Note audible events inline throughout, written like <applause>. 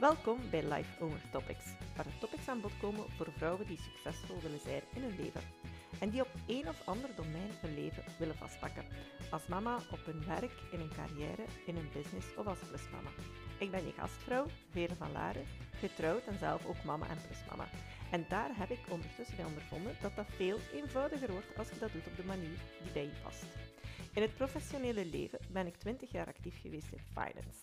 Welkom bij Life Owner Topics, waar de topics aan bod komen voor vrouwen die succesvol willen zijn in hun leven en die op een of ander domein hun leven willen vastpakken. Als mama, op hun werk, in hun carrière, in hun business of als plusmama. Ik ben je gastvrouw, Vere van Laren, getrouwd en zelf ook mama en plusmama. En daar heb ik ondertussen bij ondervonden dat dat veel eenvoudiger wordt als je dat doet op de manier die bij je past. In het professionele leven ben ik 20 jaar actief geweest in finance.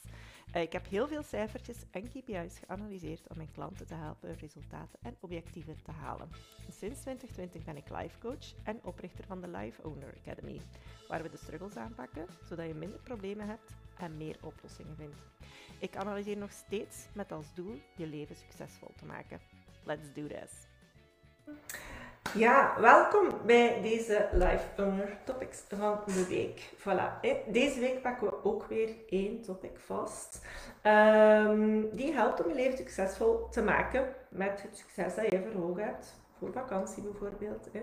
Eh, ik heb heel veel cijfertjes en KPI's geanalyseerd om mijn klanten te helpen resultaten en objectieven te halen. Sinds 2020 ben ik life coach en oprichter van de Life Owner Academy, waar we de struggles aanpakken zodat je minder problemen hebt en meer oplossingen vindt. Ik analyseer nog steeds met als doel je leven succesvol te maken. Let's do this! Ja, welkom bij deze Life Owner Topics van de week. Voilà. Deze week pakken we ook weer één topic vast. Ehm, die helpt om je leven succesvol te maken met het succes dat je ogen hebt. Voor vakantie bijvoorbeeld. Hè.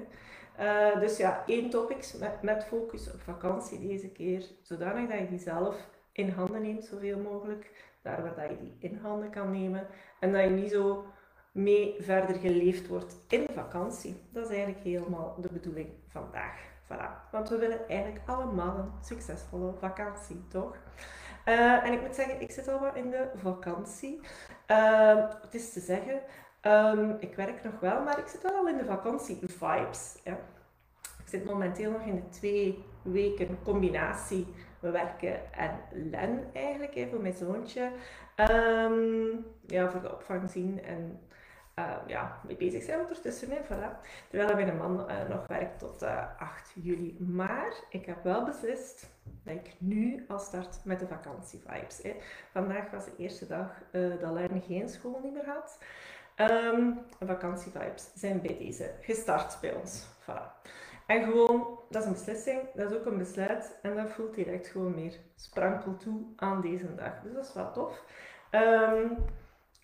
Uh, dus ja, één topic met, met focus op vakantie deze keer. Zodanig dat je die zelf in handen neemt, zoveel mogelijk. Daar waar dat je die in handen kan nemen. En dat je niet zo mee verder geleefd wordt in de vakantie. Dat is eigenlijk helemaal de bedoeling vandaag. Voilà. Want we willen eigenlijk allemaal een succesvolle vakantie, toch? Uh, en ik moet zeggen, ik zit al wat in de vakantie. Uh, het is te zeggen, um, ik werk nog wel, maar ik zit al in de vakantie-vibes. Ja. Ik zit momenteel nog in de twee weken combinatie we werken en len eigenlijk, hè, voor mijn zoontje. Um, ja, voor de opvang zien en uh, ja, mee bezig zijn ondertussen. Hè, voilà. Terwijl mijn man uh, nog werkt tot uh, eh, 8 juli. Maar ik heb wel beslist dat ik nu al start met de vakantievibes. Hè. Vandaag was de eerste dag dat Len geen school niet meer had. Um, vakantievibes zijn bij deze gestart bij ons. Voilà. En gewoon, dat is een beslissing, dat is ook een besluit en dat voelt direct gewoon meer sprankel toe aan deze dag. Dus dat is wel tof. Um,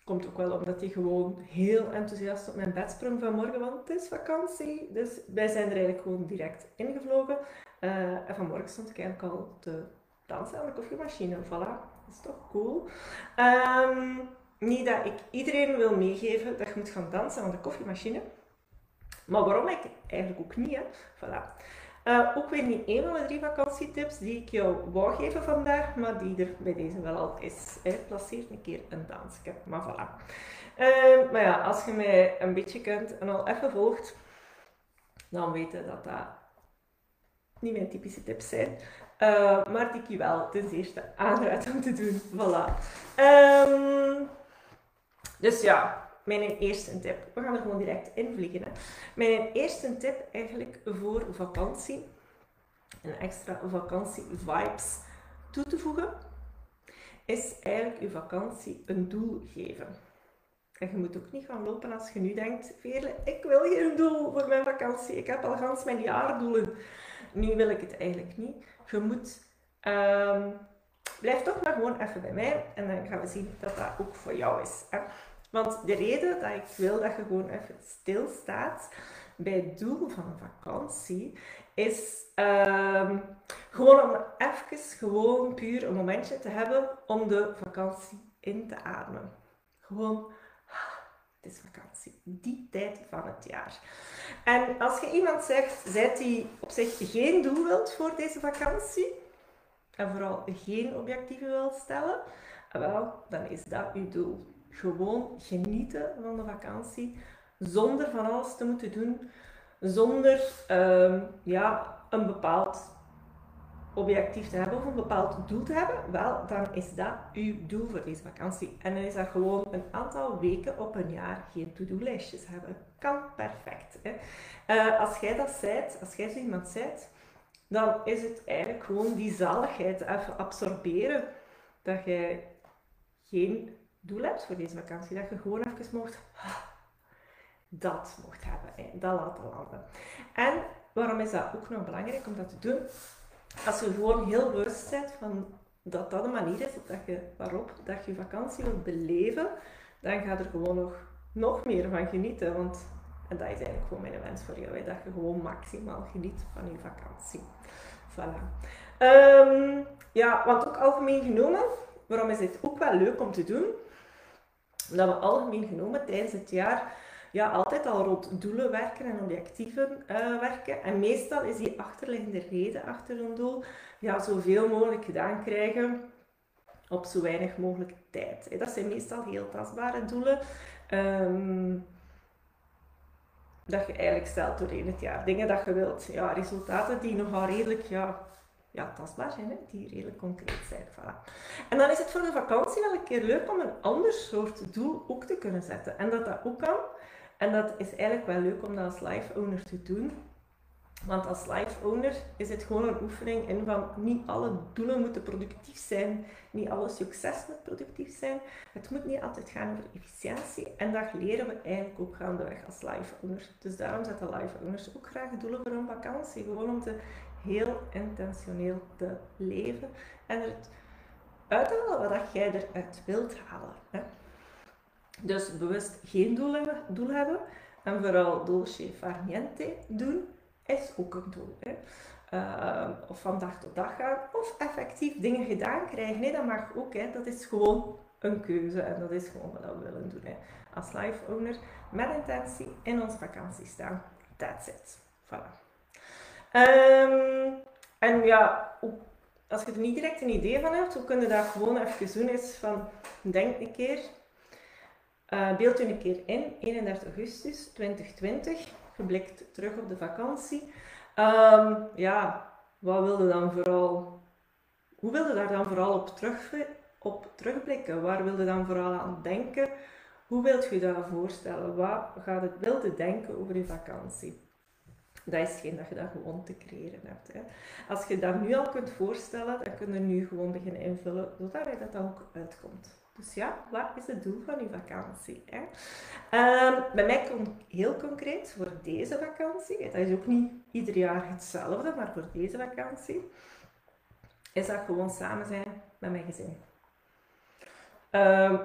Komt ook wel omdat hij gewoon heel enthousiast op mijn bed sprong vanmorgen, want het is vakantie. Dus wij zijn er eigenlijk gewoon direct ingevlogen. Uh, en vanmorgen stond ik eigenlijk al te dansen aan de koffiemachine. Voilà, dat is toch cool. Um, niet dat ik iedereen wil meegeven dat je moet gaan dansen aan de koffiemachine. Maar waarom ik eigenlijk ook niet, hè? Voilà. Uh, ook weer niet één van de drie vakantietips die ik jou wou geven vandaag, maar die er bij deze wel al is. Hè. Placeer een keer een dansje, maar voilà. Uh, maar ja, als je mij een beetje kent en al even volgt, dan weet je dat dat niet mijn typische tips zijn. Uh, maar die ik je wel ten eerste aanraad om te doen. Voilà. Um, dus ja, mijn eerste tip. We gaan er gewoon direct in vliegen. Hè. Mijn eerste tip eigenlijk voor vakantie, een extra vakantie-vibes toe te voegen, is eigenlijk je vakantie een doel geven. En je moet ook niet gaan lopen als je nu denkt, Veerle, ik wil geen doel voor mijn vakantie. Ik heb al gans mijn jaardoelen. Nu wil ik het eigenlijk niet. Je moet... Um, blijf toch maar gewoon even bij mij en dan gaan we zien dat dat ook voor jou is. Hè? Want de reden dat ik wil dat je gewoon even stilstaat bij het doel van een vakantie, is um, gewoon om even gewoon puur een momentje te hebben om de vakantie in te ademen. Gewoon, het is vakantie, die tijd van het jaar. En als je iemand zegt, zijt die op zich geen doel wilt voor deze vakantie, en vooral geen objectieven wilt stellen, wel, dan is dat uw doel gewoon genieten van de vakantie, zonder van alles te moeten doen, zonder um, ja, een bepaald objectief te hebben of een bepaald doel te hebben, wel, dan is dat uw doel voor deze vakantie. En dan is dat gewoon een aantal weken op een jaar geen to-do-lijstjes hebben. Kan perfect. Hè? Uh, als jij dat zijt, als jij zo iemand zijt, dan is het eigenlijk gewoon die zaligheid even absorberen. Dat jij geen doel hebt voor deze vakantie. Dat je gewoon even mocht, dat mocht hebben. Dat laten landen. En waarom is dat ook nog belangrijk om dat te doen? Als je gewoon heel bewust bent van dat dat de manier is dat je, waarop dat je vakantie wilt beleven, dan ga je er gewoon nog, nog meer van genieten. Want en dat is eigenlijk gewoon mijn wens voor jou, hè, dat je gewoon maximaal geniet van je vakantie. Voilà. Um, ja, want ook algemeen genomen, waarom is dit ook wel leuk om te doen? Dat we algemeen genomen tijdens het jaar ja, altijd al rond doelen werken en objectieven uh, werken. En meestal is die achterliggende reden achter een doel ja, zoveel mogelijk gedaan krijgen op zo weinig mogelijk tijd. Dat zijn meestal heel tastbare doelen. Um, dat je eigenlijk stelt doorheen het jaar. Dingen dat je wilt. Ja, resultaten die nogal redelijk ja, ja, tastbaar zijn, hè? die redelijk concreet zijn. Voilà. En dan is het voor de vakantie wel een keer leuk om een ander soort doel ook te kunnen zetten. En dat dat ook kan. En dat is eigenlijk wel leuk om dat als life owner te doen. Want als life owner is het gewoon een oefening in van niet alle doelen moeten productief zijn, niet alle succes moet productief zijn. Het moet niet altijd gaan over efficiëntie en dat leren we eigenlijk ook gaandeweg als life owner. Dus daarom zetten life owners ook graag doelen voor een vakantie, gewoon om te heel intentioneel te leven en het uithalen wat jij eruit wilt halen. Hè. Dus bewust geen doel hebben, doel hebben en vooral dolce far niente doen is ook een doel. Uh, of van dag tot dag gaan, of effectief dingen gedaan krijgen. Nee, dat mag ook. Hè. Dat is gewoon een keuze en dat is gewoon wat we willen doen. Hè. Als life owner met intentie in onze vakantie staan. That's it. Voilà. Um, en ja, als je er niet direct een idee van hebt, hoe kun je dat gewoon even doen? Is van, denk een keer, uh, beeld u een keer in, 31 augustus 2020 geblikt terug op de vakantie. Um, ja, wat wilde dan vooral, hoe wilde daar dan vooral op, terug, op terugblikken? Waar wilde dan vooral aan denken? Hoe wilt je dat voorstellen? Wat gaat het wilde denken over je vakantie? Dat is geen dat je dat gewoon te creëren hebt. Hè. Als je dat nu al kunt voorstellen, dan kun je nu gewoon beginnen invullen, zodat dat, dat ook uitkomt. Dus ja, wat is het doel van je vakantie? Hè? Um, bij mij komt heel concreet voor deze vakantie, dat is ook niet ieder jaar hetzelfde, maar voor deze vakantie is dat gewoon samen zijn met mijn gezin. Um,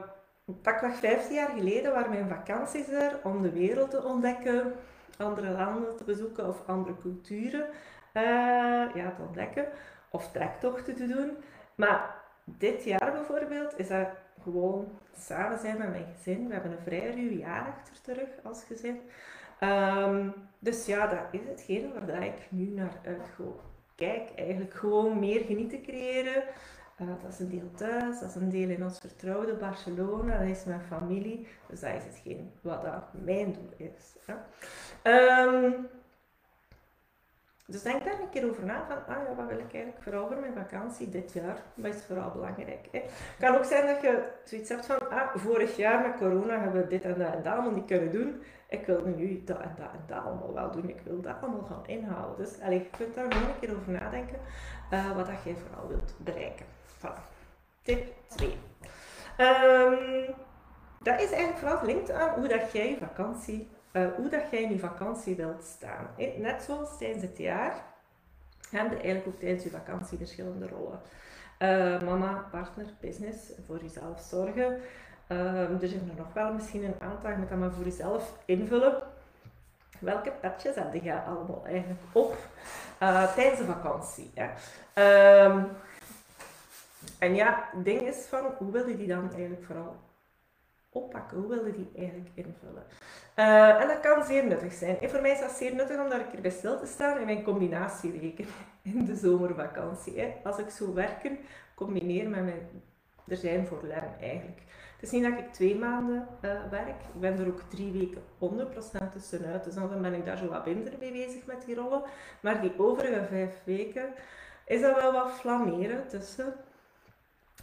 pakweg 15 jaar geleden waren mijn vakanties er om de wereld te ontdekken, andere landen te bezoeken of andere culturen uh, ja, te ontdekken of trektochten te doen. Maar dit jaar bijvoorbeeld is dat gewoon samen zijn met mijn gezin. We hebben een vrij ruw jaar achter terug als gezin. Ehm, dus ja, dat is hetgene waar ik nu naar uit Kijk, eigenlijk gewoon meer genieten creëren. Uh, dat is een deel thuis, dat is een deel in ons vertrouwde Barcelona, dat is mijn familie. Dus dat is hetgeen wat dat mijn doel is. Dus denk daar een keer over na van, ah ja, wat wil ik eigenlijk vooral voor mijn vakantie dit jaar? Wat is vooral belangrijk? Het kan ook zijn dat je zoiets hebt van, ah, vorig jaar met corona hebben we dit en dat en dat allemaal niet kunnen doen. Ik wil nu dat en dat en dat allemaal wel doen. Ik wil dat allemaal gaan inhalen. Dus allez, je kunt daar gewoon een keer over nadenken uh, wat dat jij vooral wilt bereiken. Voilà. Tip 2. Ehm, dat is eigenlijk vooral gelinkt aan hoe dat jij je vakantie uh, hoe dat jij in je vakantie wilt staan. Net zoals tijdens het jaar heb je eigenlijk ook tijdens je vakantie verschillende rollen. Uh, mama, partner, business, voor jezelf zorgen. Uh, er zijn er nog wel misschien een aantal, je moet dat maar voor jezelf invullen. Welke petjes heb je allemaal eigenlijk op tijdens de vakantie? Um, en ja, het ding is van, hoe wil je die dan eigenlijk vooral oppakken? Hoe wil je die eigenlijk invullen? Uh, en dat kan zeer nuttig zijn. En voor mij is dat zeer nuttig om daar een stil te staan in mijn combinatieweken <laughs> in de zomervakantie. Hè. Als ik zo werken combineer met mijn er zijn voor leren eigenlijk. Het is niet dat ik twee maanden uh, werk, ik ben er ook drie weken 100% tussenuit, dus dan ben ik daar zo wat minder mee bezig met die rollen. Maar die overige vijf weken is dat wel wat flaneren tussen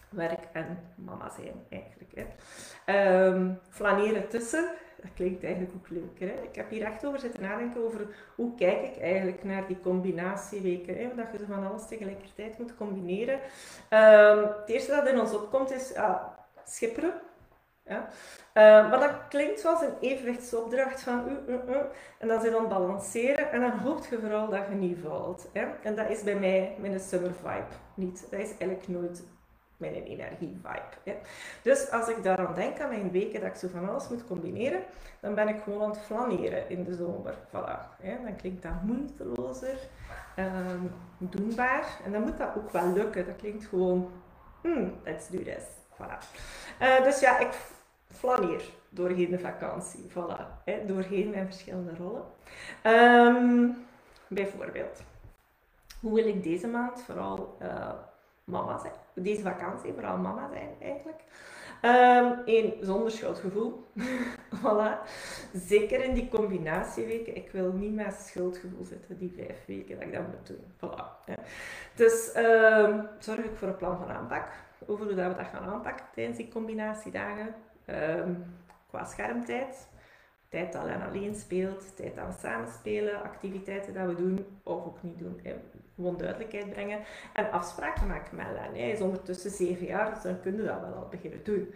werk en mama zijn eigenlijk. Hè. Um, flaneren tussen dat klinkt eigenlijk ook leuk. Hè? Ik heb hier echt over zitten nadenken over hoe kijk ik eigenlijk naar die combinatieweken. Hè? Dat je van alles tegelijkertijd moet combineren. Um, het eerste dat in ons opkomt is ja, schipperen. Ja. Maar dat klinkt zoals een evenwichtsopdracht van uh, en dan zit dan balanceren en dan hoop je vooral dat je niet valt. Hè? En dat is bij mij een summer vibe niet. Dat is eigenlijk nooit mijn energie-vibe. Dus als ik daaraan denk, aan mijn weken dat ik zo van alles moet combineren, dan ben ik gewoon aan het flaneren in de zomer. Voilà. Dan klinkt dat moeitelozer, um, doenbaar. En dan moet dat ook wel lukken. Dat klinkt gewoon, hmm, let's do this. Voilà. Uh, dus ja, ik flaneer doorheen de vakantie. Voilà, hè, doorheen mijn verschillende rollen. Ehm, bijvoorbeeld, hoe wil ik deze maand vooral uh, mama zijn? Deze vakantie vooral mama zijn eigenlijk. Eén, ehm, zonder schuldgevoel. <laughs> voilà. Zeker in die combinatieweken. Ik wil niet met schuldgevoel zitten, die vijf weken dat ik dat moet doen. Voilà. Dus um, zorg ik voor een plan van aanpak. Over hoe dat we dat gaan aanpakken tijdens die combinatiedagen. Um, qua schermtijd. Tijd dat Len alleen speelt, tijd dat we samen spelen, activiteiten dat we doen of ook niet doen. Gewoon duidelijkheid brengen en afspraken maken met Len. Hij is ondertussen zeven jaar, dus dan kunnen we dat wel al beginnen doen.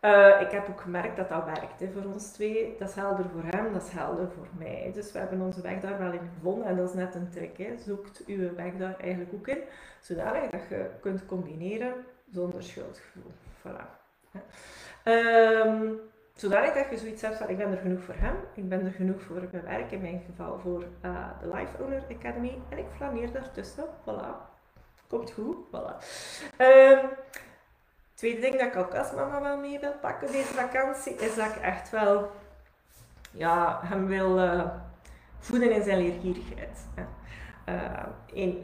Uh, ik heb ook gemerkt dat dat werkt hè, voor ons twee. Dat is helder voor hem, dat is helder voor mij. Dus we hebben onze weg daar wel in gevonden en dat is net een trick. Hè. Zoekt uw weg daar eigenlijk ook in, zodanig dat je kunt combineren zonder schuldgevoel. Voilà. Um, zodanig dat je zoiets hebt van ik ben er genoeg voor hem, ik ben er genoeg voor mijn werk, in mijn geval voor uh, de Life Owner Academy en ik flaneer daartussen. Voilà. Komt goed. Voilà. Um, tweede ding dat ik ook als mama wel mee wil pakken deze vakantie is dat ik echt wel ja, hem wil uh, voeden in zijn leergierigheid. Uh,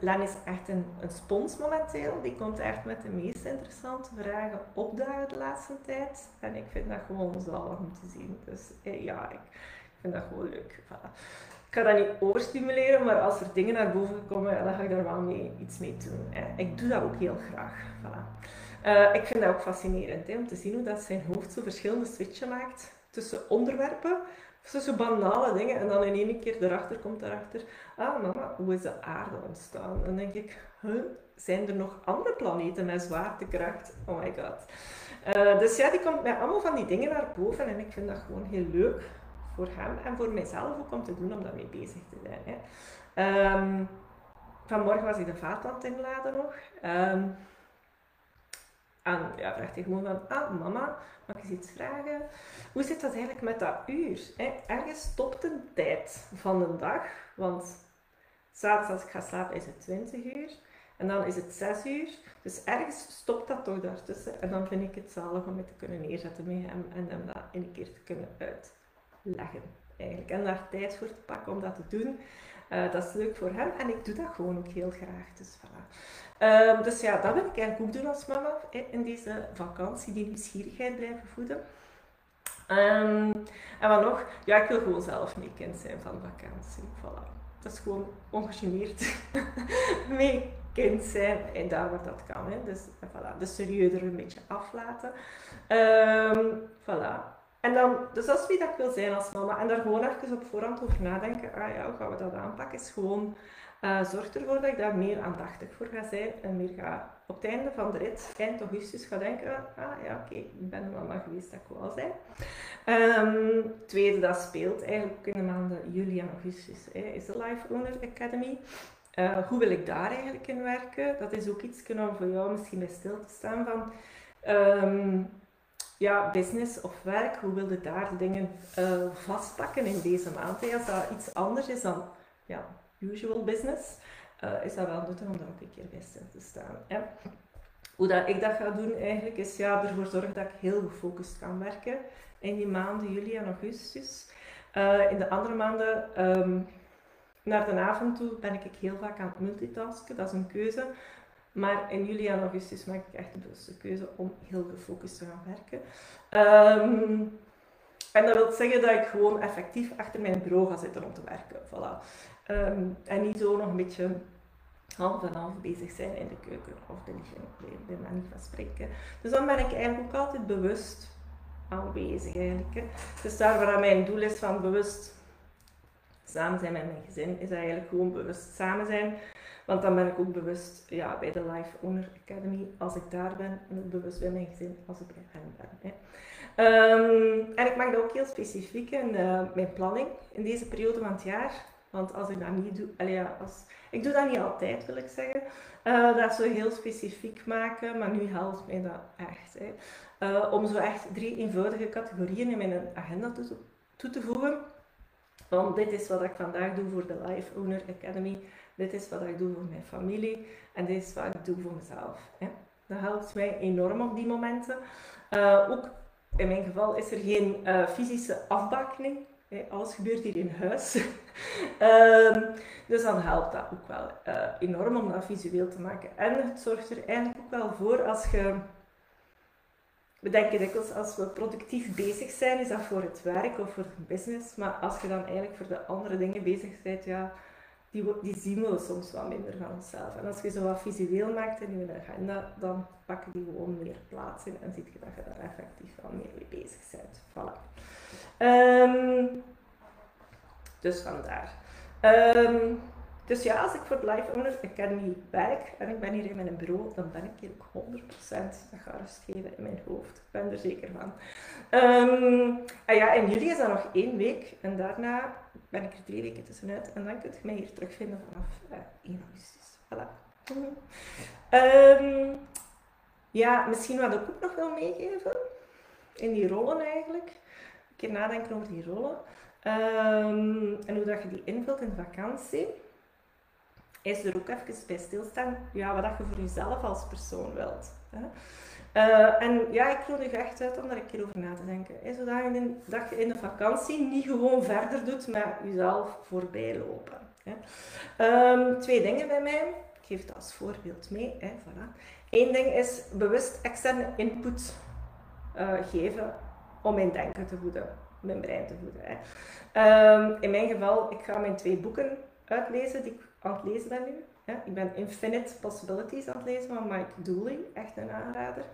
Len, is echt een, spons momenteel. Die komt echt met de meest interessante vragen opdagen de laatste tijd. En ik vind dat gewoon zalig om te zien. Dus eh, ja, ik vind dat gewoon leuk. Ik ga dat niet overstimuleren, maar als er dingen naar boven komen, dan ga ik daar wel mee, iets mee doen. Ik doe dat ook heel graag. Voilà. Uh, ik vind dat ook fascinerend, hè, om te zien hoe dat zijn hoofd zo verschillende switchen maakt tussen onderwerpen zo banale dingen. En dan in één keer erachter komt erachter, ah mama, hoe is de aarde ontstaan? Dan denk ik, zijn er nog andere planeten met zwaartekracht? Oh my god. Uh, dus ja, die komt met allemaal van die dingen naar boven en ik vind dat gewoon heel leuk voor hem en voor mijzelf ook om te doen, om daarmee bezig te zijn. Hè. Um, vanmorgen was ik de vaat aan het inladen nog. Um, en ja, vraagt hij gewoon van, ah mama, mag ik eens iets vragen? Hoe zit dat eigenlijk met dat uur? Ergens stopt een tijd van de dag, want s'avonds als ik ga slapen is het 20 uur. En dan is het 6 uur. Dus ergens stopt dat toch daartussen. En dan vind ik het zalig om het te kunnen neerzetten met hem en hem dat in een keer te kunnen uitleggen. Eigenlijk. En daar tijd voor te pakken om dat te doen. Uh, dat is leuk voor hem en ik doe dat gewoon ook heel graag. Dus voilà. Um, dus ja, dat wil ik eigenlijk ook doen als mama in deze vakantie, die nieuwsgierigheid blijven voeden. Um, en wat nog? Ja, ik wil gewoon zelf mee kind zijn van vakantie. Voilà. Dat is gewoon ongegeneerd <laughs> mee kind zijn en daar waar dat kan. Hè. Dus voilà, de serieuzer een beetje aflaten. Um, voilà. En dan, dus dat is wie dat wil zijn als mama. En daar gewoon even op voorhand over nadenken. Ah ja, hoe gaan we dat aanpakken? Is gewoon uh, zorg ervoor dat ik daar meer aandachtig voor ga zijn en meer ga op het einde van de rit, eind augustus, ga denken, ah ja, oké, ik ben mama geweest dat ik wou zijn. Um, tweede, dat speelt eigenlijk in de maanden juli en augustus, is de Life Owner Academy. Uh, hoe wil ik daar eigenlijk in werken? Dat is ook iets om voor jou misschien bij stil te staan van... Um, ja, business of werk, hoe wil je daar dingen uh, vastpakken in deze maand? Als dat iets anders is dan ja, usual business, uh, is dat wel nuttig om daar ook een keer bij stil te staan. Hoe dat ik dat ga doen eigenlijk, is ja, ervoor zorgen dat ik heel gefocust kan werken in die maanden juli en augustus. Uh, in de andere maanden, um, naar de avond toe, ben ik heel vaak aan het multitasken. Dat is een keuze. Maar in juli en augustus maak ik echt de bewuste keuze om heel gefocust te gaan werken. Um, en dat wil zeggen dat ik gewoon effectief achter mijn bureau ga zitten om te werken. Voilà. Um, en niet zo nog een beetje half en half bezig zijn in de keuken of de living, bij manier van spreken. Dus dan ben ik eigenlijk ook altijd bewust aanwezig eigenlijk. Dus daar waar mijn doel is van bewust samen zijn met mijn gezin, is eigenlijk gewoon bewust samen zijn. Want dan ben ik ook bewust ja, bij de Life Owner Academy als ik daar ben en ook bewust bij mijn gezin als ik bij hen ben. Hè. Um, en ik maak dat ook heel specifiek in uh, mijn planning in deze periode van het jaar. Want als ik dat niet doe, allee, ja, als, ik doe dat niet altijd, wil ik zeggen. Uh, dat zo heel specifiek maken, maar nu helpt mij dat echt. Hè. Uh, om zo echt drie eenvoudige categorieën in mijn agenda toe, toe te voegen. Want dit is wat ik vandaag doe voor de Life Owner Academy. Dit is wat ik doe voor mijn familie. En dit is wat ik doe voor mezelf. Hè. Dat helpt mij enorm op die momenten. Uh, ook in mijn geval is er geen uh, fysische afbakening. alles gebeurt hier in huis. um, <laughs> dus dan helpt dat ook wel uh, enorm om dat visueel te maken. En het zorgt er eigenlijk ook wel voor als je we denken dikwijls als we productief bezig zijn, is dat voor het werk of voor het business. Maar als je dan eigenlijk voor de andere dingen bezig bent, ja, die, die zien we soms wat minder van onszelf. En als je zo wat visueel maakt in je agenda, dan pakken die gewoon meer plaats in en zie je dat je daar effectief wel meer mee bezig bent. Voilà. Um, dus vandaar. Um, dus ja, als ik voor Life Owner Academy werk en ik ben hier in mijn bureau, dan ben ik hier ook 100% dat ga rust geven in mijn hoofd. Ik ben er zeker van. Um, en ja, in juli is dat nog één week en daarna ben ik er drie weken tussenuit en dan kun je mij hier terugvinden vanaf uh, 1 augustus. Voilà. Um, ja, misschien wat ik ook nog wil meegeven in die rollen eigenlijk. Een keer nadenken over die rollen. Um, en hoe dat je die invult in vakantie is er ook even bij stilstaan, ja, wat je voor jezelf als persoon wilt. Hè. Uh, en ja, ik nodig echt uit om daar een keer over na te denken. Hè, zodat je, in, in de vakantie niet gewoon verder doet met jezelf voorbij lopen. Hè. Um, twee dingen bij mij. Ik geef dat als voorbeeld mee. Hè, voilà. Eén ding is bewust externe input uh, geven om mijn denken te voeden, mijn brein te voeden. Hè. Um, in mijn geval, ik ga mijn twee boeken uitlezen die aan het lezen ben nu. Ik ben Infinite Possibilities aan het lezen van Mike Dooley, echt een aanrader.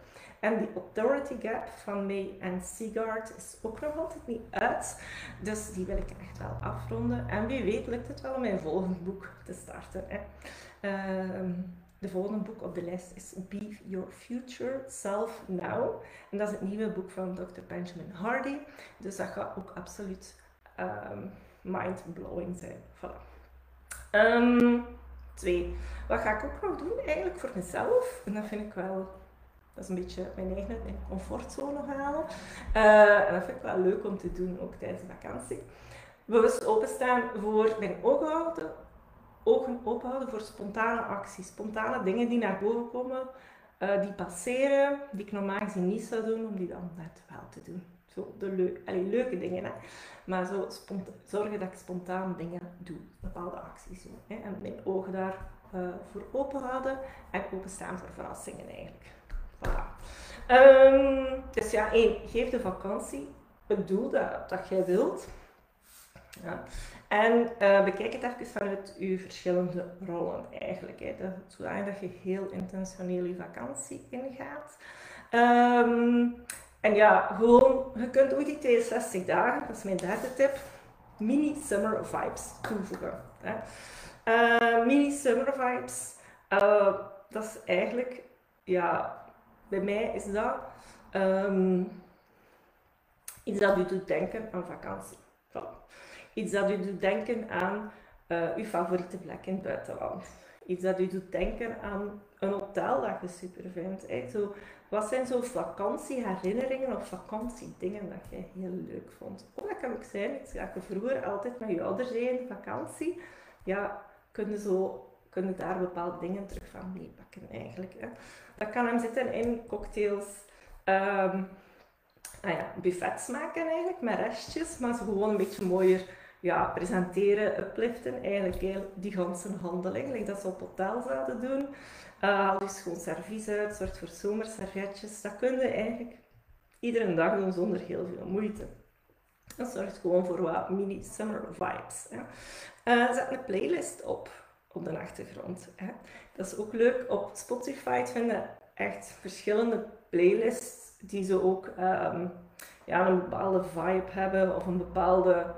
En The Authority Gap van May en Seagard is ook nog altijd niet uit. Dus die wil ik echt wel afronden. En wie weet lukt het wel om mijn volgende boek te starten. Hè. Uh, de volgende boek op de lijst is Be Your Future Self Now. En dat is het nieuwe boek van Dr. Benjamin Hardy. Dus dat gaat ook absoluut um, mind-blowing zijn. Voilà. Um, twee. Wat ga ik ook nog doen eigenlijk voor mezelf? En dat vind ik wel, dat is een beetje mijn eigen comfortzone halen. Uh, en dat vind ik wel leuk om te doen, ook tijdens de vakantie. Bewust openstaan voor mijn ogen houden, ogen openhouden voor spontane acties, spontane dingen die naar boven komen, uh, die passeren, die ik normaal gezien niet zou doen, om die dan net wel te doen. Zo de leuke dingen, hè. maar zo zorgen dat ik spontaan dingen doe, bepaalde acties doe. Hè. En mijn ogen daar uh, voor open houden en openstaan voor verrassingen eigenlijk. Voilà. Um, dus ja, één, geef de vakantie het doel dat, jij wilt. Ja. En bekijk het even vanuit je verschillende rollen eigenlijk. Hè. Dat, zodat je heel intentioneel je vakantie ingaat. Um, en ja, gewoon, je kunt ook die 62 dagen, dat is mijn derde tip, mini summer vibes toevoegen. Uh, mini summer vibes, uh, dat is eigenlijk, ja, bij mij is dat um, iets dat u doet denken aan vakantie. Iets dat u doet denken aan uh, uw favoriete plek in het buitenland. Iets dat u doet denken aan een hotel dat je super vindt. Zo, wat zijn zo vakantieherinneringen of vakantiedingen dat jij heel leuk vond? Of dat kan ook zijn, dat je vroeger altijd met je ouders deed in vakantie. Ja, kunnen zo kunnen daar bepaalde dingen terug van meepakken eigenlijk. Hè. Dat kan hem zitten in cocktails, um, ja, buffets maken eigenlijk, met restjes, maar ze gewoon een beetje mooier ja, presenteren, upliften, eigenlijk die ganse handeling, like dat ze op hotel zouden doen. Uh, haal dus gewoon servies uit, zorg voor zomerservetjes. Dat kun je eigenlijk iedere dag doen zonder heel veel moeite. Dat zorgt gewoon voor wat mini summer vibes. Uh, zet een playlist op op de achtergrond. Hè. Dat is ook leuk. Op Spotify vinden echt verschillende playlists die zo ook um, ja, een bepaalde vibe hebben of een bepaalde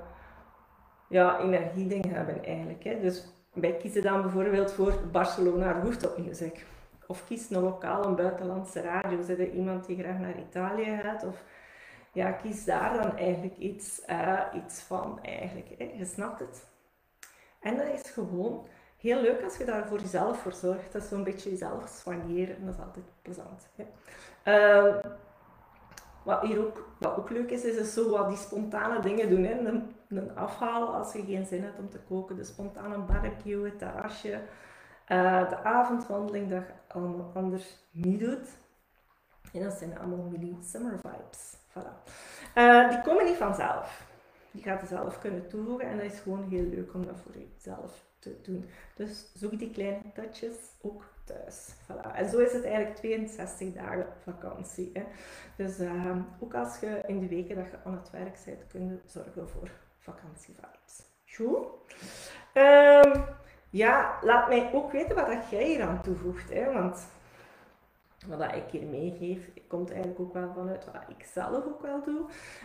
ja, energieding hebben eigenlijk. Hè. Dus wij kiezen dan bijvoorbeeld voor Barcelona rooftop music. Of kies een lokaal, een buitenlandse radio. Zit er iemand die graag naar Italië gaat? Of ja, kies daar dan eigenlijk iets, uh, iets van eigenlijk. Hè. Je snapt het. En dat is gewoon heel leuk als je daar voor jezelf voor zorgt. Dat is zo'n beetje jezelf soigneren. En dat is altijd plezant. Hè. Uh, wat hier ook, wat ook leuk is, is, is zo wat die spontane dingen doen. Hè. Een, een afhalen als je geen zin hebt om te koken. De spontane barbecue, het terrasje. Uh, de avondwandeling dat je allemaal anders niet doet. En dat zijn allemaal mini summer vibes. Voilà. Eh, die komen niet vanzelf. Die gaat je zelf kunnen toevoegen en dat is gewoon heel leuk om dat voor jezelf te doen. Dus zoek die kleine touches ook thuis. Voilà. En zo is het eigenlijk 62 dagen vakantie. Hè. Dus uh, ook als je in de weken dat je aan het werk bent, kun je zorgen voor vakantievibes. Goed? Um, ja, laat mij ook weten wat dat jij hier aan toevoegt. Hè, want wat ik hier meegeef, komt eigenlijk ook wel vanuit wat ik zelf ook wel doe.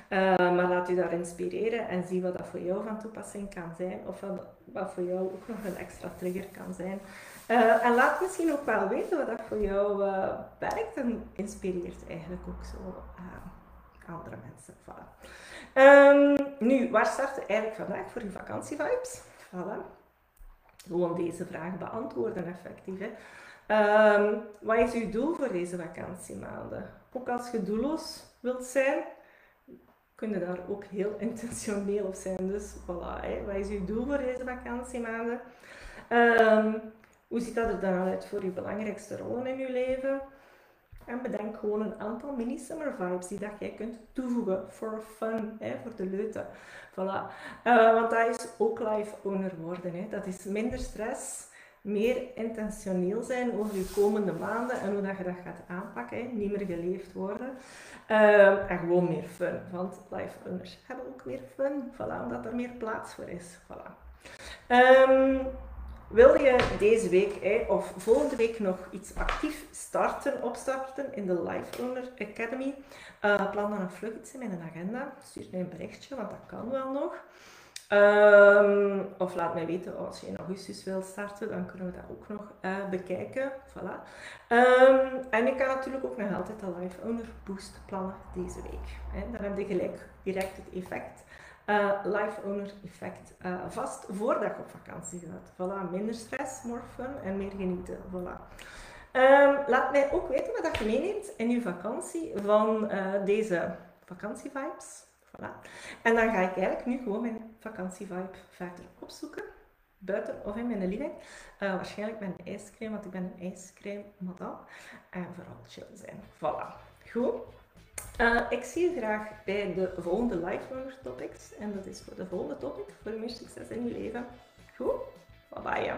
Uh, maar laat u daar inspireren en zie wat dat voor jou van toepassing kan zijn. Of wat, wat voor jou ook nog een extra trigger kan zijn. Uh, en laat misschien ook wel weten wat dat voor jou uh, werkt en inspireert eigenlijk ook zo andere mensen. Voilà. Um, nu, waar start je eigenlijk vandaag voor je vakantievibes? Voilà. Gewoon deze vraag beantwoorden effectief. Hè. Um, wat is uw doel voor deze vakantiemaanden? Ook als je doelloos wilt zijn, kun je daar ook heel intentioneel op zijn. Dus voilà, wat is uw doel voor deze vakantiemaanden? Um, hoe ziet dat er dan uit voor uw belangrijkste rollen in uw leven? En bedenk gewoon een aantal mini-summer vibes die dat jij kunt toevoegen voor fun, hè, voor de leuten. Voilà. Uh, want dat is ook life owner worden. Hè. Dat is minder stress, meer intentioneel zijn over je komende maanden en hoe dat je dat gaat aanpakken. Hè. Niet meer geleefd worden. Uh, en gewoon meer fun. Want life owners hebben ook meer fun. Voilà, omdat er meer plaats voor is. Voilà. Um, wil je deze week of volgende week nog iets actief starten, opstarten in de Life Owner Academy? Uh, plan dan een vlug iets in mijn agenda. Stuur mij een berichtje, want dat kan wel nog. Um, of laat mij weten als je in augustus wil starten, dan kunnen we dat ook nog uh, bekijken. Voilà. Um, en ik kan natuurlijk ook nog altijd de Life Owner Boost plannen deze week. Hè. Dan heb je gelijk direct het effect uh, life owner effect uh, vast voordat je op vakantie gaat. Voilà, minder stress, more fun en meer genieten. Voilà. Um, laat mij ook weten wat je meeneemt in je vakantie van uh, deze vakantievibes. Voilà. En dan ga ik eigenlijk nu gewoon mijn vakantievibe verder opzoeken. Buiten of in mijn living. waarschijnlijk met een ijscream, want ik ben een ijscream madame. En vooral chill zijn. Voilà. Goed. Uh, ik zie je graag bij de volgende Life Topics. En dat is voor de volgende topic, voor meer succes in je leven. Goed? Bye bye.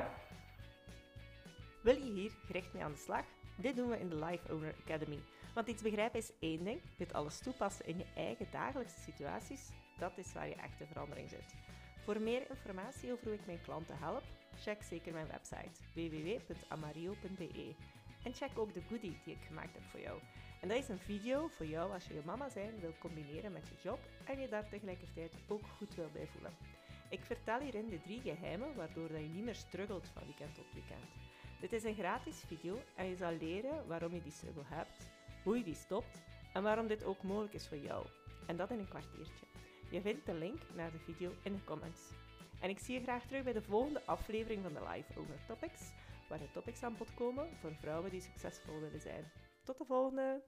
Wil je hier gericht mee aan de slag? Dit doen we in de Life Owner Academy. Want iets begrijpen is één ding, dit alles toepassen in je eigen dagelijkse situaties, dat is waar je echte verandering zit. Voor meer informatie over hoe ik mijn klanten help, check zeker mijn website www.amario.be. En check ook de goodie die ik gemaakt heb voor jou. En dat is een video voor jou als je je mama zijn wil combineren met je job en je daar tegelijkertijd ook goed wil bij voelen. Ik vertel hierin de drie geheimen waardoor je niet meer struggelt van weekend tot weekend. Dit is een gratis video en je zal leren waarom je die struggle hebt, hoe je die stopt en waarom dit ook mogelijk is voor jou. En dat in een kwartiertje. Je vindt de link naar de video in de comments. En ik zie je graag terug bij de volgende aflevering van de Live Over Topics, waar de topics aan bod komen voor vrouwen die succesvol willen zijn. Tot de volgende!